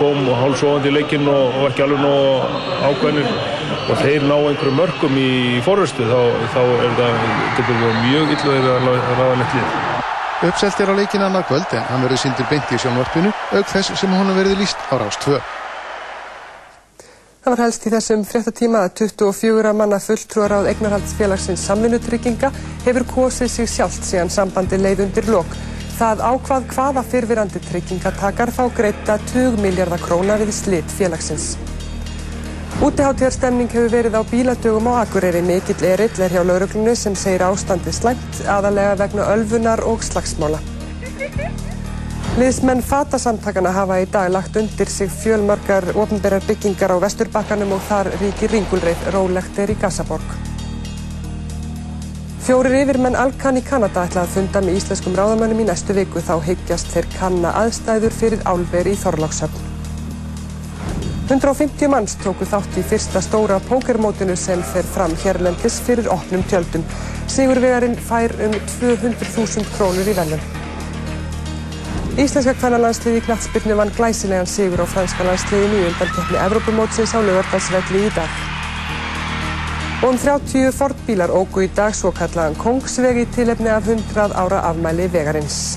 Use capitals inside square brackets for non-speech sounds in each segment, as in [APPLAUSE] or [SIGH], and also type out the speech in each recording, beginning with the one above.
kom hálfsóðandi í leikinn og, og ekki alveg nóg ákveðnir og þeir ná einhverju mörgum í fórhörstu þá, þá er það, getur það mjög illa að ráða neitt lið. Uppselt er á leikin annar kvöld en hann verður sindur beint í sjónvarpinu auk þess sem honum verður líst á rást 2. Það var helst í þessum fréttatíma að 24 manna fulltrúar á eignarhaldsfélagsins samvinnutrygginga hefur kosið sig sjálft síðan sambandi leið undir lok. Það ákvað hvaða fyrfirandi tryggingatakar þá greita 20 miljardar króna við slitt félagsins. Útiháttíðarstemning hefur verið á bíladögum á Akureyri mikill erill er hjá lauruglunni sem segir ástandi slæmt aðalega vegna ölfunar og slagsmála. Liðsmenn fatasamtakana hafa í dag lagt undir sig fjölmarkar ofnberjar byggingar á vesturbakkanum og þar ríkir ringulreið rólegt er í Gazaborg. Fjórir yfirmenn Alkan í Kanada ætla að funda með íslenskum ráðamönnum í næstu viku þá hyggjast þeir kanna aðstæður fyrir álver í Þorlákshöfn. 150 manns tóku þátt í fyrsta stóra pókermótinu sem fer fram hérlendis fyrir opnum tjöldum. Sigurvegarinn fær um 200.000 krónur í velun. Íslenska kvennalandsliði í knatsbyrnu vann glæsilegan sigur á franska landsliðinu í undankeppni Evrópumótsins á lögardagsvelli í dag. Og um 30 fordbílar ógu í dag svo kallaðan Kongsvegi tilefni af 100 ára afmæli vegarins.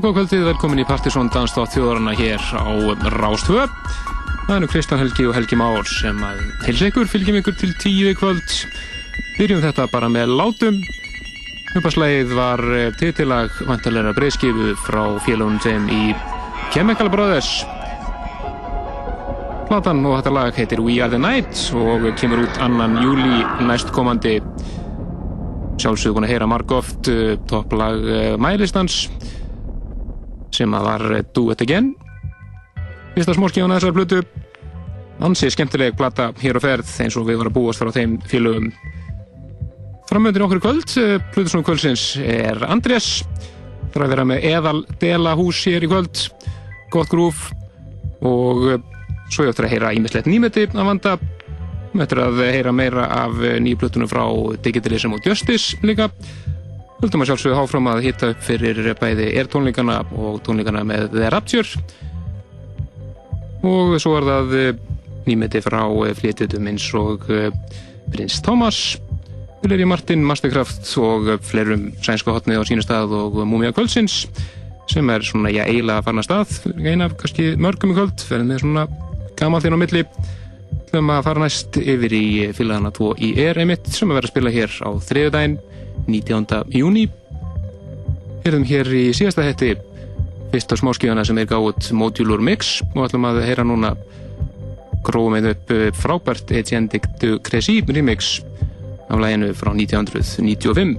Já, góð kvöldið, velkomin í Partisón Danstátt þjóðarana hér á Rástvö. Það er nú Kristján Helgi og Helgi Már sem að heils ykkur, fylgjum ykkur til tíu kvöld. Byrjum þetta bara með látum. Uppaslægið var eh, titilag vantarleira breyðskifu frá félagunum þeim í Chemical Brothers. Platan og þetta lag heitir We Are The Night og kemur út annan júli næstkomandi. Sjálfsögur að heyra margóft uh, topplag uh, mælistans sem að var uh, Do It Again. Fyrsta smórskíðan að þessar blötu. Ansið skemmtileg plata hér á ferð eins og við varum að búast frá þeim félögum. Framöndin okkur í kvöld, Plutusnum kvöldsins er Andrés. Er að vera með eðal dela hús hér í kvöld. Gott grúf og svo ég ætti að heyra ímislegt nýmeti að vanda Við ættum að heyra meira af nýjuplutunum frá Digitalism og Justice líka. Höldum að sjálfsögðu háfram að hitta upp fyrir bæði Air tónleikana og tónleikana með The Rapture. Og svo er það nýmeti frá flétutum eins og Prins Thomas, Vileri Martin, Mastercraft og fleirum sænska hotnið á sínu stað og Múmia Kvöldsins sem er svona, já, eiginlega farna stað, eina kannski mörgum í kvöld, verðin með svona gamalt inn á milli. Við höfum að fara næst yfir í fylgana 2 í ER einmitt sem að vera að spila hér á þriðudaginn 19. júni. Hérðum hér í síðasta hætti fyrsta smáskíðana sem er gáð Modular Mix og ætlum að heyra núna gróðum einn upp frábært Agentic du Cressy remix af læginu frá 1995.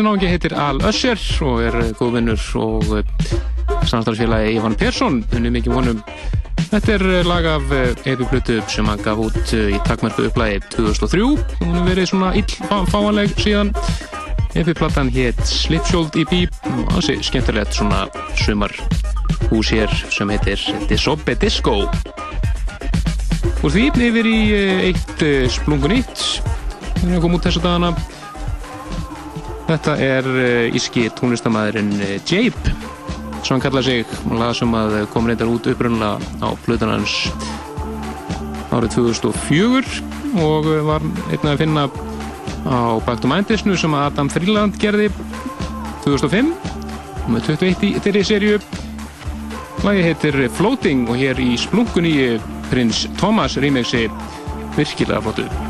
Þessi náðungi heitir Al Össer og er góðvinnur og samstarfsfélagi Ivan Persson, henni mikið honum. Þetta er lag af Epi-Plutu sem hann gaf út í takmærku upplægi 2003. Hún hefur verið svona illfáanleg síðan. Epi-platan hétt Slipsholt EP og hansi skemmtilegt svona sumar hús hér sem heitir Disobbe Disco. Úr því yfir í eitt splungun eitt. Það er að koma út þessu dagana. Þetta er uh, íski tónlistamæðurinn uh, Jape. Sem hann kallaði sig. Og laga sem að kom reyndar út upprunnulega á Plutunans árið 2004 og var einn að finna á Back to Mindisnu sem Adam Freeland gerði 2005 með 21 í þeirri sériu Lagi heitir Floating og hér í splunkunni prins Thomas remixi virkilega flottu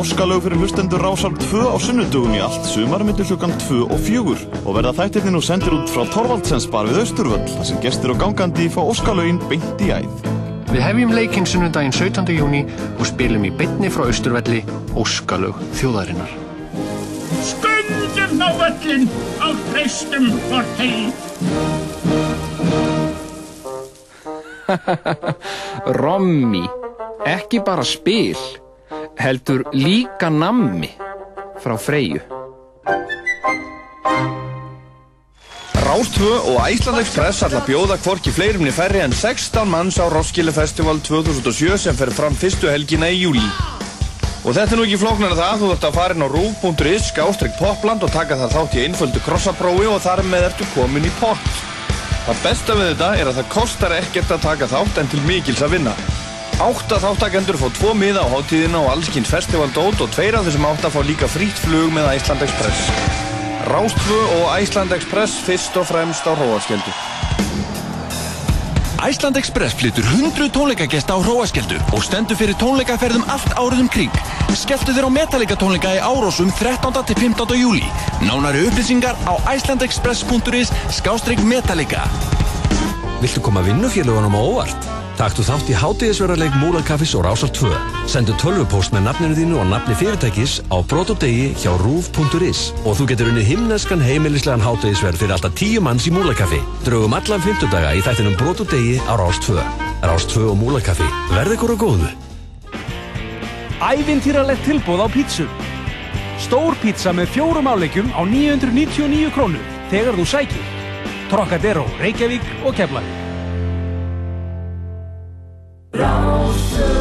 óskalög fyrir hlustendur rásar 2 á sunnudugum í allt sumar myndir hlukan 2 og 4 og verða þættirni nú sendir út frá Torvaldsens bar við Östurvöll þar sem gestur og gangandi fá óskalögin beint í æð. Við hefjum leikinn sunnudaginn 17. júni og spilum í beitni frá Östurvelli óskalög þjóðarinnar. Skundum á völlin og hreistum hvort heim. [LAUGHS] Rommi, ekki bara spil heldur líka nammi frá Freyju. Rástvö og Æsland Express ætla að bjóða hvorki fleirimni færri en 16 manns á Roskilde Festival 2007 sem fer fram fyrstu helgina í júli. Og þetta er nú ekki flóknar að það, þú þurft að fara inn á rú.is, skástrygg popland og taka það þátt í einföldu krossaprófi og þar með ertu komin í pott. Það besta við þetta er að það kostar ekkert að taka þátt en til mikils að vinna. Átta þáttakendur fá tvo miða á hátíðina og allskynnt festivaldót og tveir af þessum átta fá líka frýtt flug með Æsland Express. Rástfö og Æsland Express fyrst og fremst á Róaskjöldu. Æsland Express flyttur 100 tónleikagesta á Hróaskjöldu og stendur fyrir tónleikaferðum allt árið um kring. Skeftu þér á Metallica tónleika í Árósum 13. til 15. júli. Nánari upplýsingar á icelandexpress.is skástrygg Metallica. Viltu koma vinnufélagunum á óvart? Taktu þátt í hátíðisverðarleik Múlankaffis og Rásar 2. Sendu tölvupóst með nafninu þínu og nafni fyrirtækis á brotodegi hjá rúf.is og þú getur unni himneskan heimilislegan hátíðisverð fyrir alltaf 10 manns í Múlankaffi. Draugum allan 50 daga í þættinum brotodegi á Rás 2. Rás 2 og Múlankaffi. Verð ykkur á góðu. Ævintýralegt tilbúð á pítsu. Stór pítsa með fjórum áleikjum á 999 krónur þegar þú sækir. Trocadero, Reykjavík og Keflavík. Það er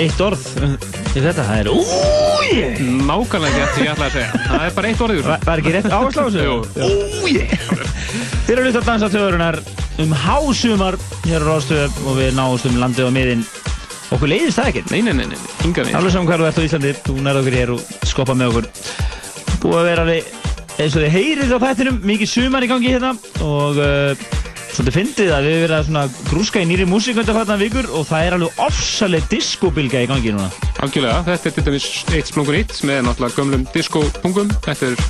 eitt orð í þetta, það er úi Nákvæmlega ekki ég ætla að segja. Það er bara eitt orðið. Var, var ekki rétt áherslu á þessu? Jú. Úi Þeir eru hluta að dansa töðurinnar um hásumar hér á Ráðstöð og við náumst um landið og miðinn Okkur leiðist það ekkert? Nei, nei, nei, nei, hinga við. Alveg saman þú ert á Íslandi, þú nærðu okkur hér og skoppa með okkur. Búið að vera alveg, eins og þið heyrið á þættinum, mikið sumar í gangi hérna og uh, svolítið fyndið að við erum verið að svona grúska í nýri músík undir hvartan vikur og það er alveg ofsaleg diskobilga í gangi núna. Algjörlega, þetta er til dæmis eitt splungur nýtt með náttúrulega gömlum disco-pungum. Þetta er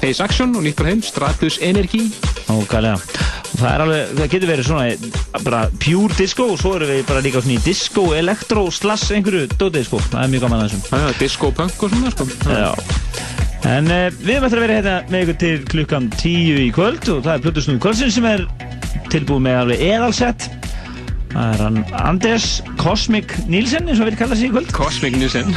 Face Action og nýtt frá heim, Stratus Energy. Ókvæðlega. Og það er alveg, það getur verið svona bara pure disco og svo erum við bara líka svona í disco, elektro, slass einhverju dótið sko. Það er mjög gaman að þessum. Það er disco-punk og svona sko. Já. En uh, við erum eftir að vera hérna með ykkur til klukkan 10 í kvöld og það er Plutusnúi kvöldsinn sem er tilbúið með alveg eðalsett. Það er hann Anders Cosmic Nielsen eins og við kalla sig í kvöld. Cosmic Nielsen.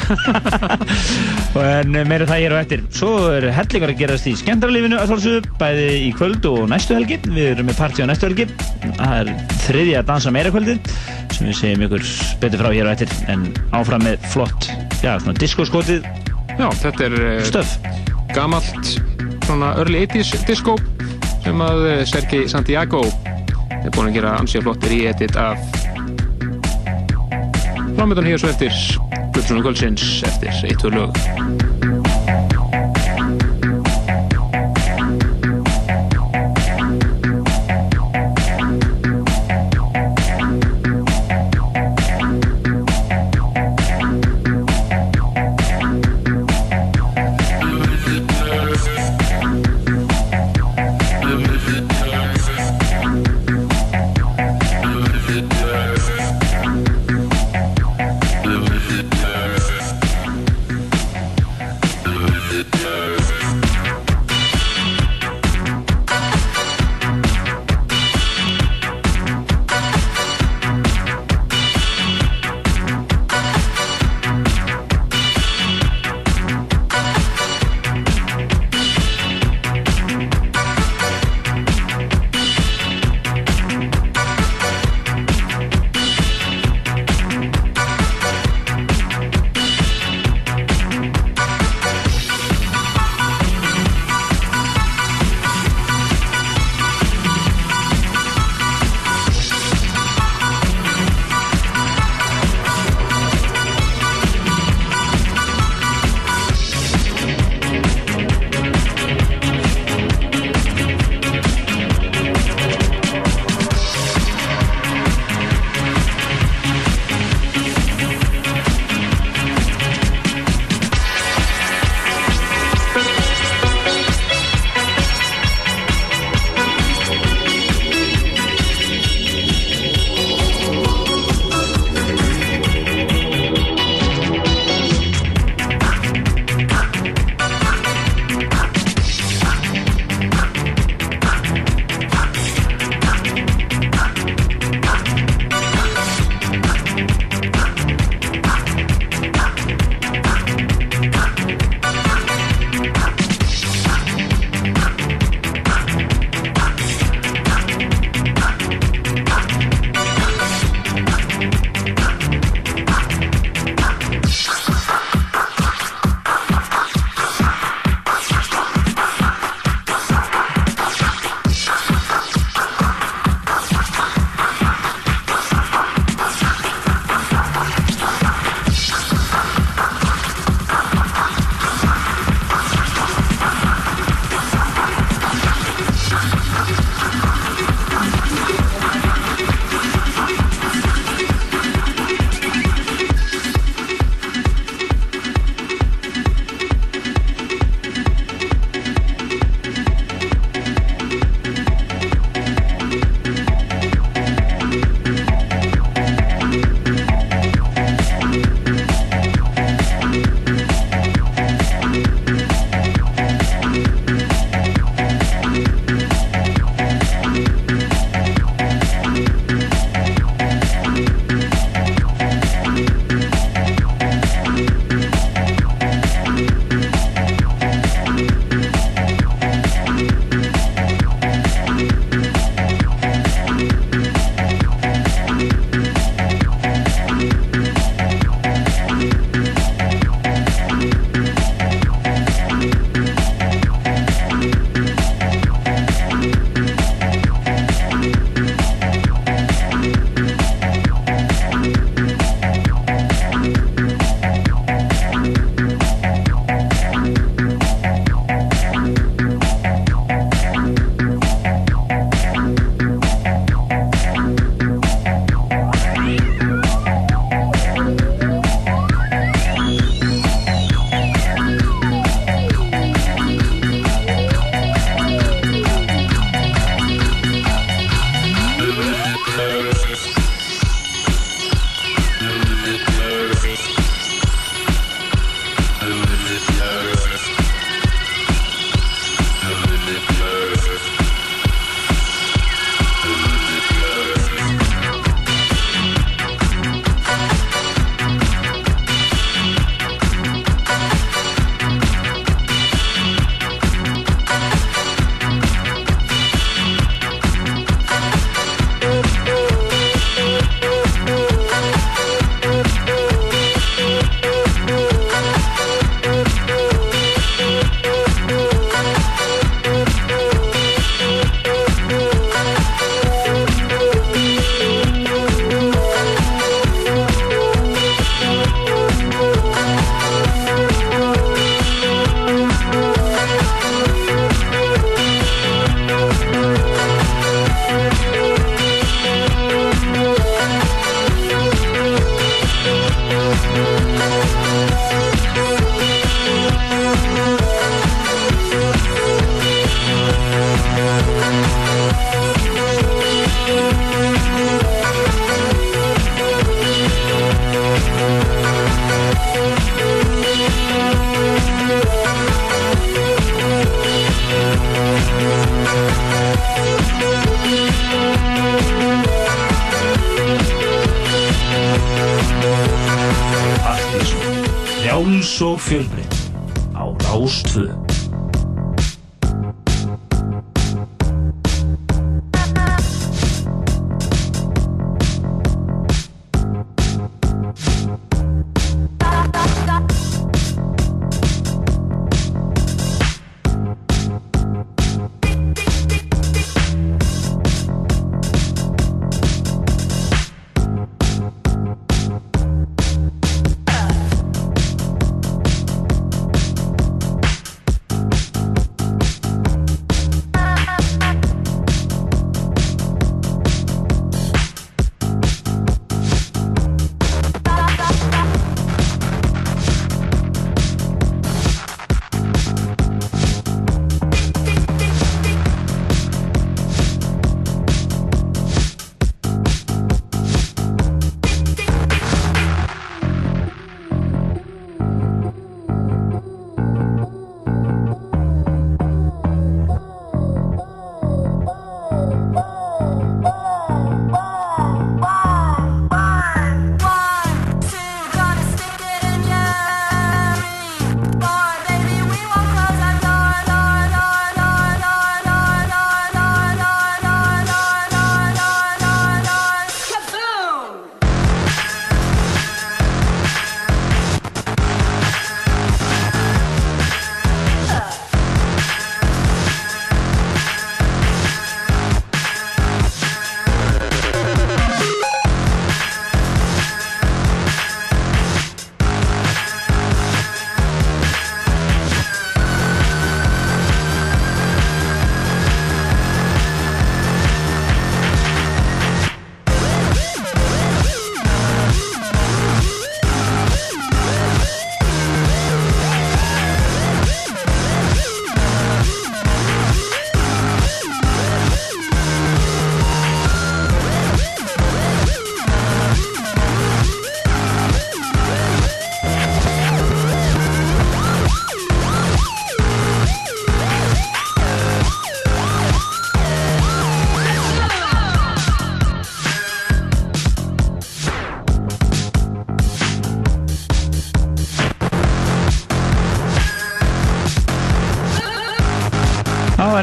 Og [LAUGHS] en meira það ég er á eftir. Svo er hellingar að gerast í skemmtarlífinu að þálsögðu, bæði í kvöld og næstu helgi. Við erum með partí á næstu helgi. Það er þriðja dansa meira kvöldið sem við segjum ykkur betur frá hér á eftir. En áfram með flott, já, svona diskoskotið. Já, þetta er uh, stöf. Gamalt, svona early 80s disco sem að uh, Sergei Santiago er búinn að gera ansíða flott re-edit af framöndan hér svo eftir Plutusnúi kvöldsins eftir eitt og lög.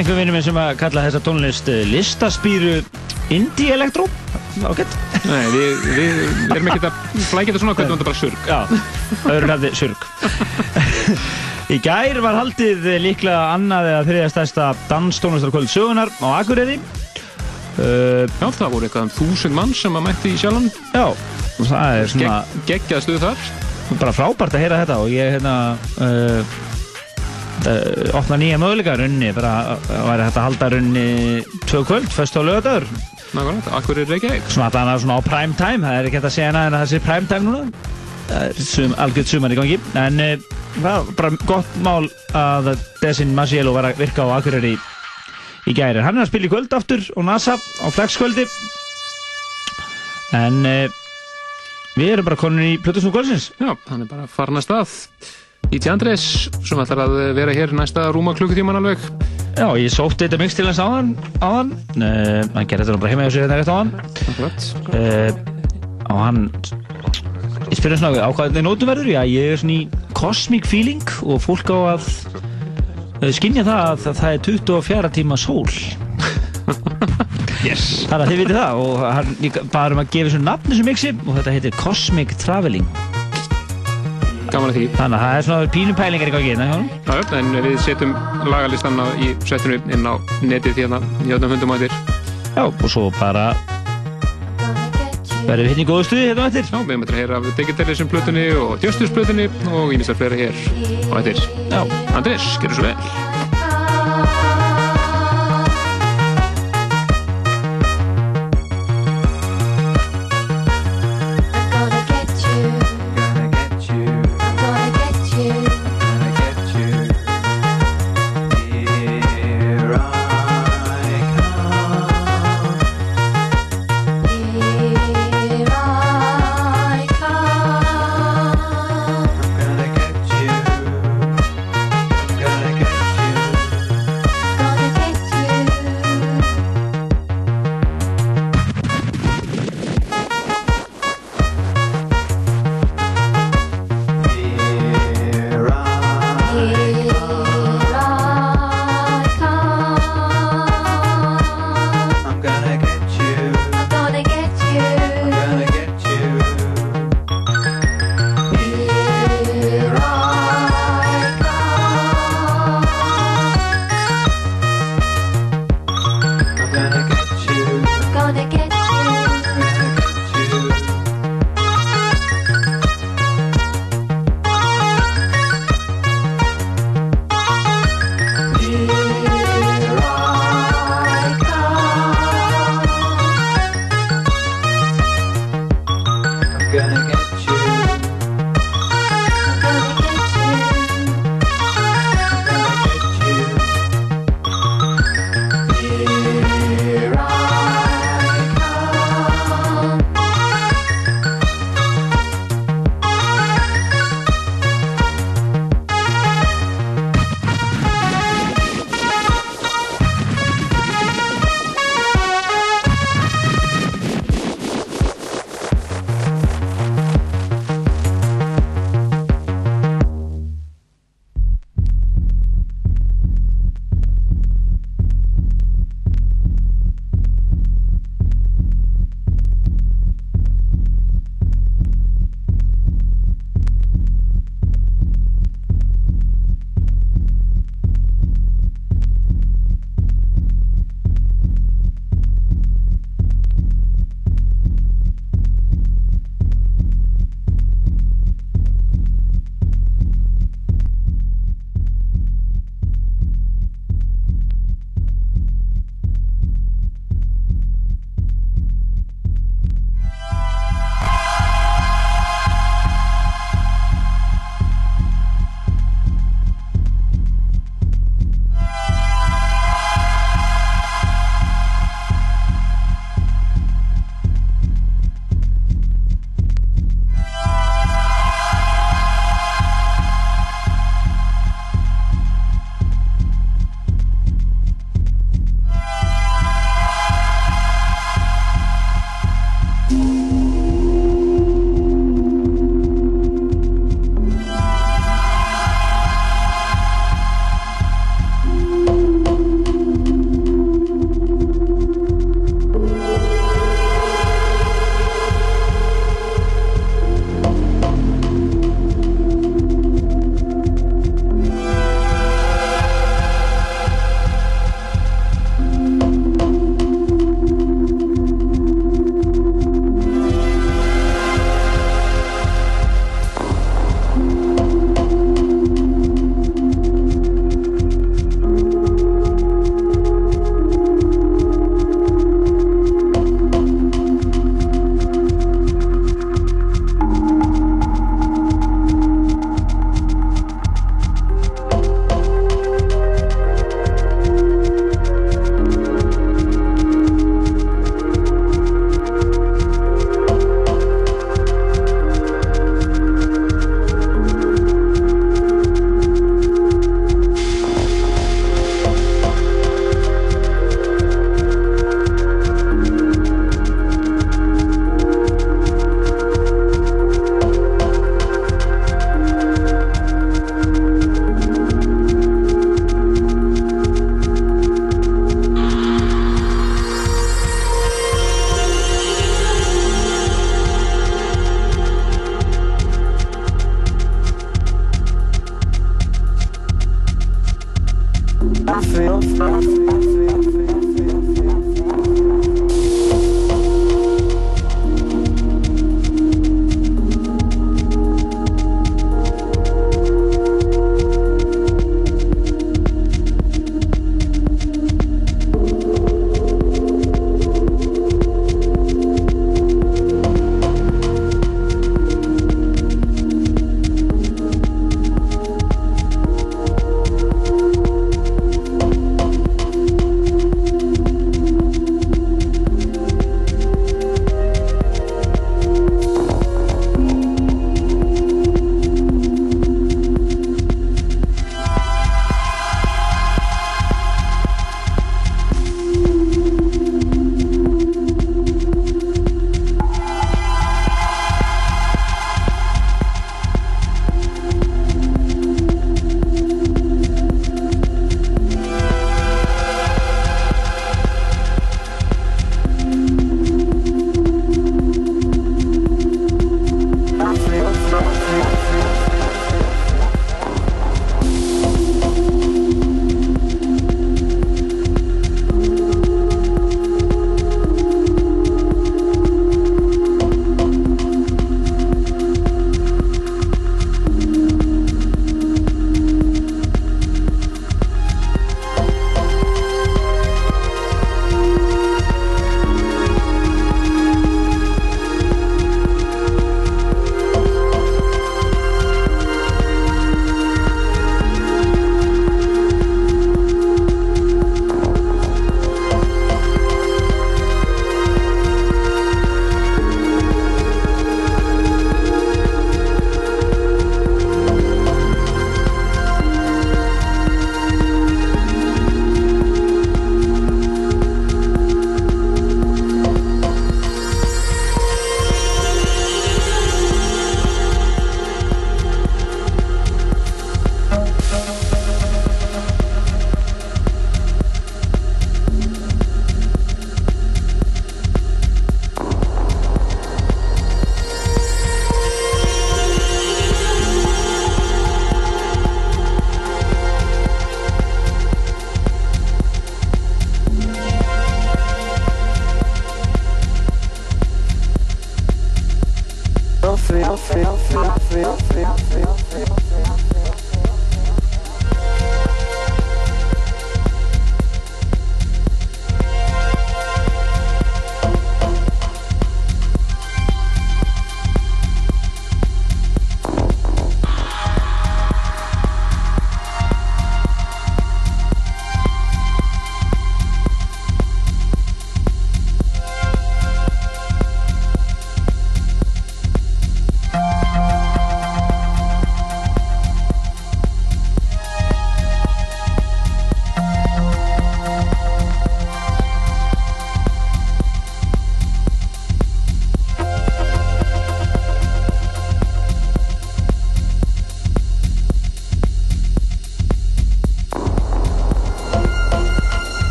Var einhver vinnur minn sem að kalla þessa tónlist eh, listaspýru indie electro? Ágætt. Nei, við, við erum ekkert að flækja þetta svona hvernig þetta bara surg Já, öðru nefni surg Í gær var haldið líklega annað eða þriðja stærsta danstónlistarkvöld sögunar á Akureyri. Uh, Já, það voru eitthvað um þúsund mann sem að mætti í sjálfan Já, það er svona Gegg, Geggjað stuð þar. bara frábært að heyra þetta og ég hérna uh, uh, opna nýja möguleika runni, bara uh, væri hægt að halda runni tvö kvöld, fyrst á lögadagur Nákvæmlega, Akureyri Reykjavík? Svona að það er svona á prime time, það er ekki hægt að segja en að það sé prime time núna. Það er sum, algjörð sumar í gangi. En uh, bara gott mál að Desin Masiello var að virka á Akureyri í, í gæri Hann er að spila í kvöld aftur og NASA á flexkvöldi en uh, við erum bara konin í Plutusnú kvöldsins. Já, hann er bara farin að stað í Tjandres sem ætlar að vera hér næsta rúma klukkutíman alveg. Já, ég sótti þetta mix til hans áðan áðan, uh, hann gerði þetta bara heima hjá sér þetta rétt áðan. Uh, og hann ég spyrir hann svona á hvað þetta er nótum verður? Já, ég er svona í cosmic feeling og fólk á að uh, skynja það að það, er 24 tíma sól. [LAUGHS] Yes. þannig að þið vitið það og hann bara um að gefa þessu nafn þessu mixi og þetta heitir Cosmic Traveling Gaman að því. Þannig að það er svona pínum pælingar í gangi hérna. Já, en við setjum lagalistan á- í svettinu inn á netið hérna í öllum hundum á þér Já, og svo bara verðum við hérna í góðu stuði hérna á eftir. Já, við erum að heyra af Digitalism plötunni og Justice plötunni og ímisar fleira hér á eftir. Já. Andrés, gerðu svo vel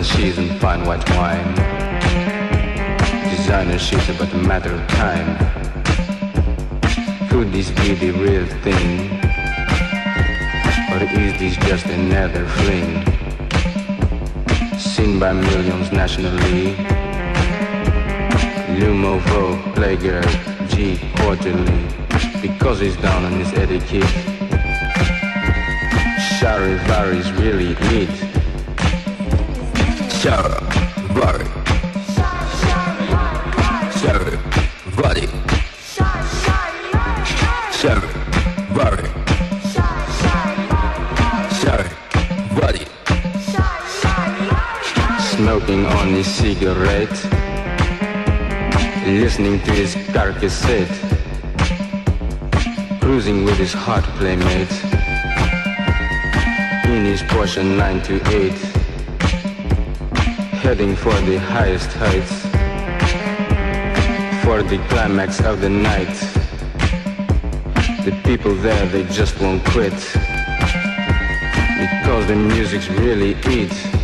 Cheese and fine white wine. Designer shit about a matter of time. Could this be the real thing? Or is this just another fling? Seen by millions nationally. Lumo Vogue, G quarterly. Because he's down on his etiquette. Charivaris really eat. Vari. Shara, Vari. Shara, Vari. Shara, Vari. Smoking on his cigarette. Listening to his car cassette. Cruising with his hot playmate. In his Porsche 928 heading for the highest heights, for the climax of the night. The people there, they just won't quit, because the music's really it.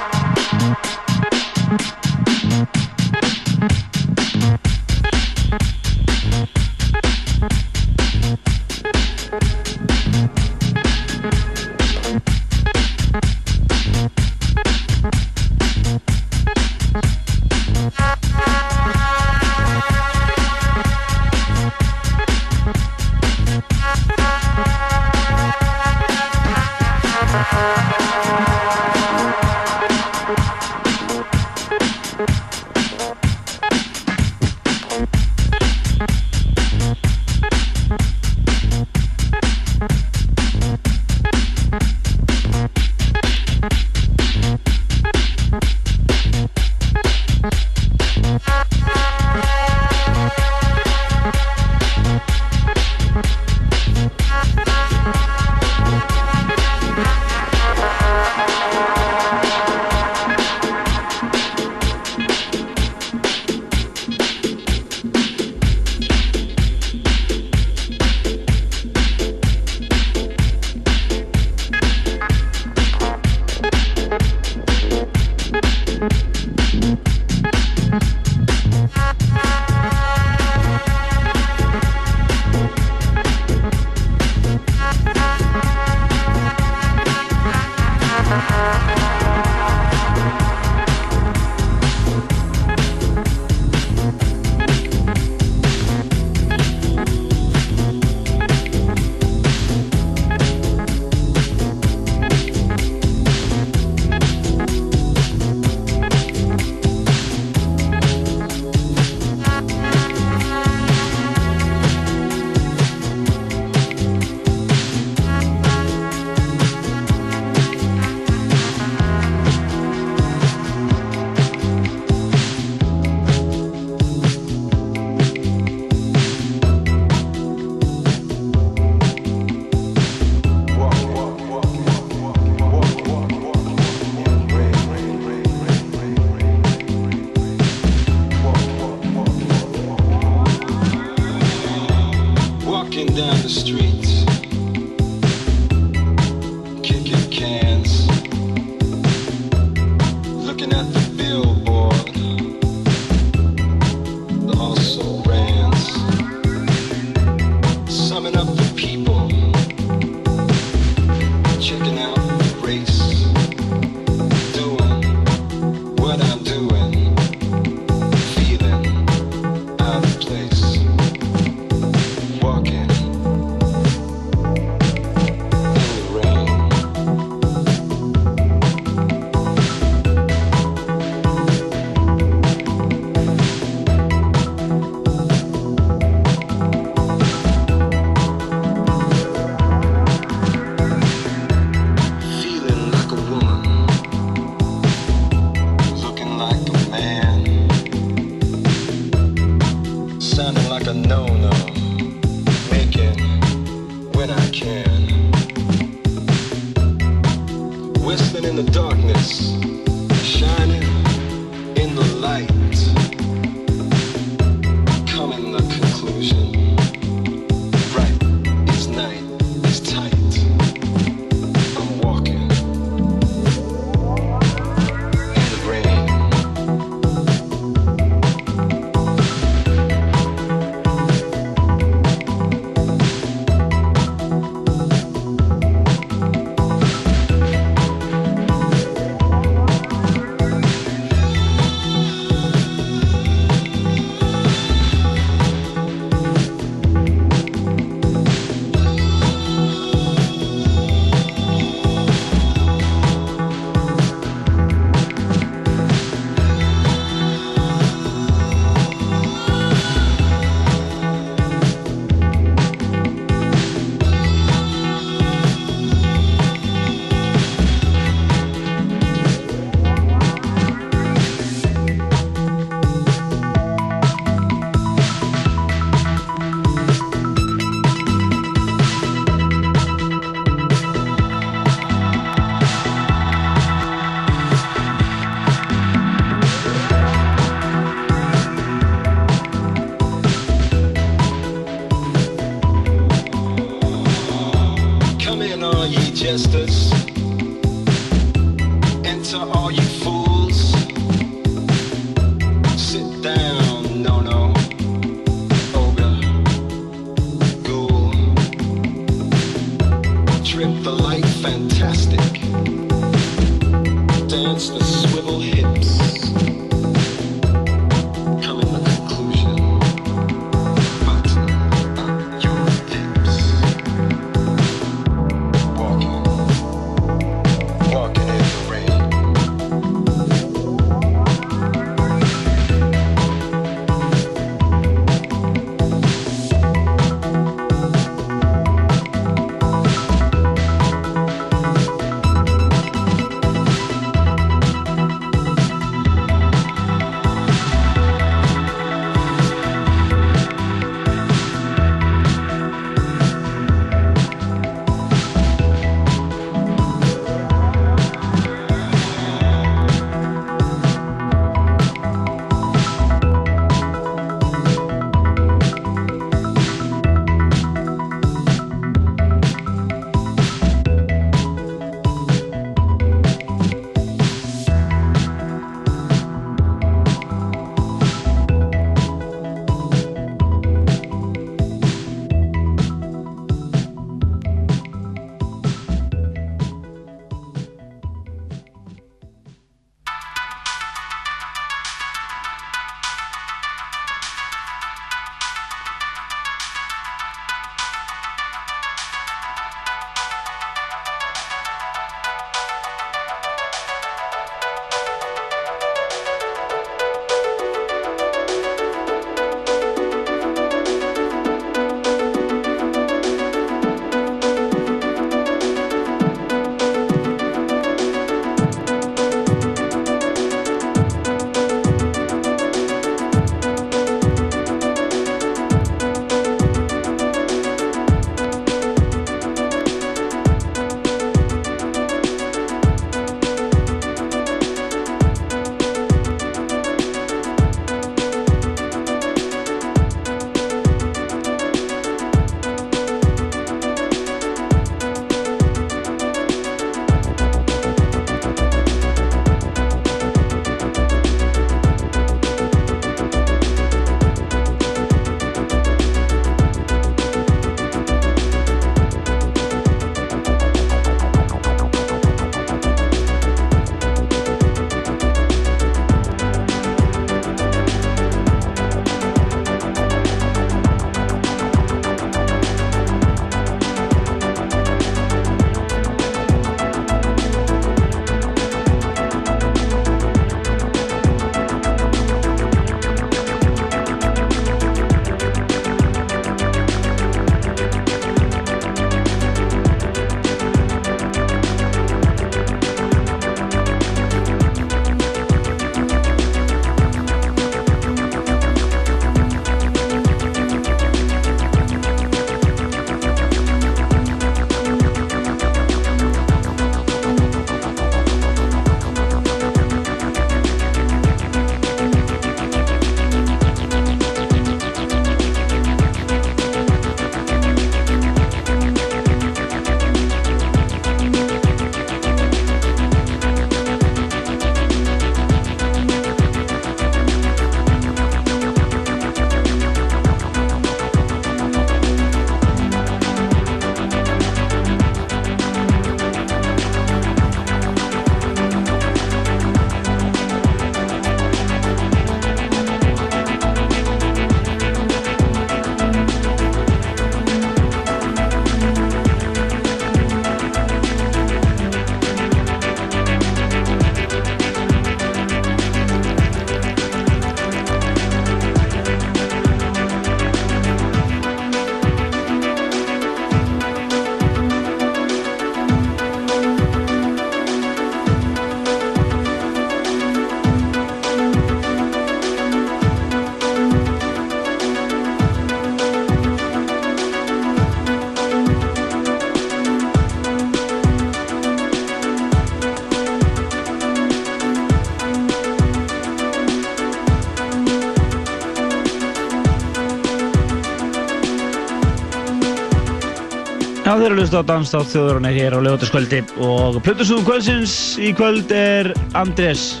Þeir eru að hlusta á Danstátt þjóðurinn hér á lögutaskvöldi og plötusúðum kvöldsins í kvöld er Andrés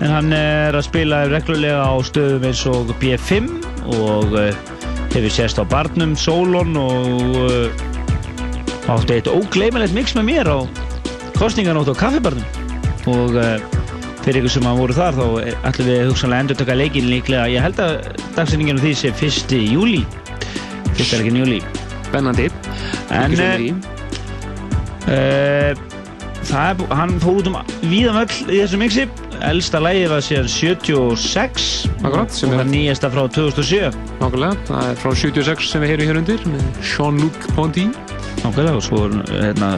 en hann er að spila reglulega á stöðum eins og B5 og uh, hefur sést á Barnum, Solon og uh, átti eitt ógleimilegt mix með mér á kostninganótt á kaffibarnum og uh, fyrir ykkur sem að voru þar þá ætlum við hugsanlega endur taka leikin líklega ég held að dagsinninginu því sé 1. júli 1. leikin júli Spennandi En uh, það er, hann fór út um víðan öll í þessu mixi. Elsta lægi var síðan 76 Akkurat, og það nýjasta frá 2007 Nákvæmlega, það er frá 76 sem við heyrum hér undir með Jean-Luc Ponty. Nákvæmlega og svo hérna,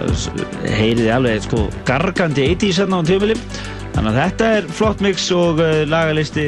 heyriði alveg sko gargandi 80s hérna á tímili þannig að þetta er flott mix og uh, lagalisti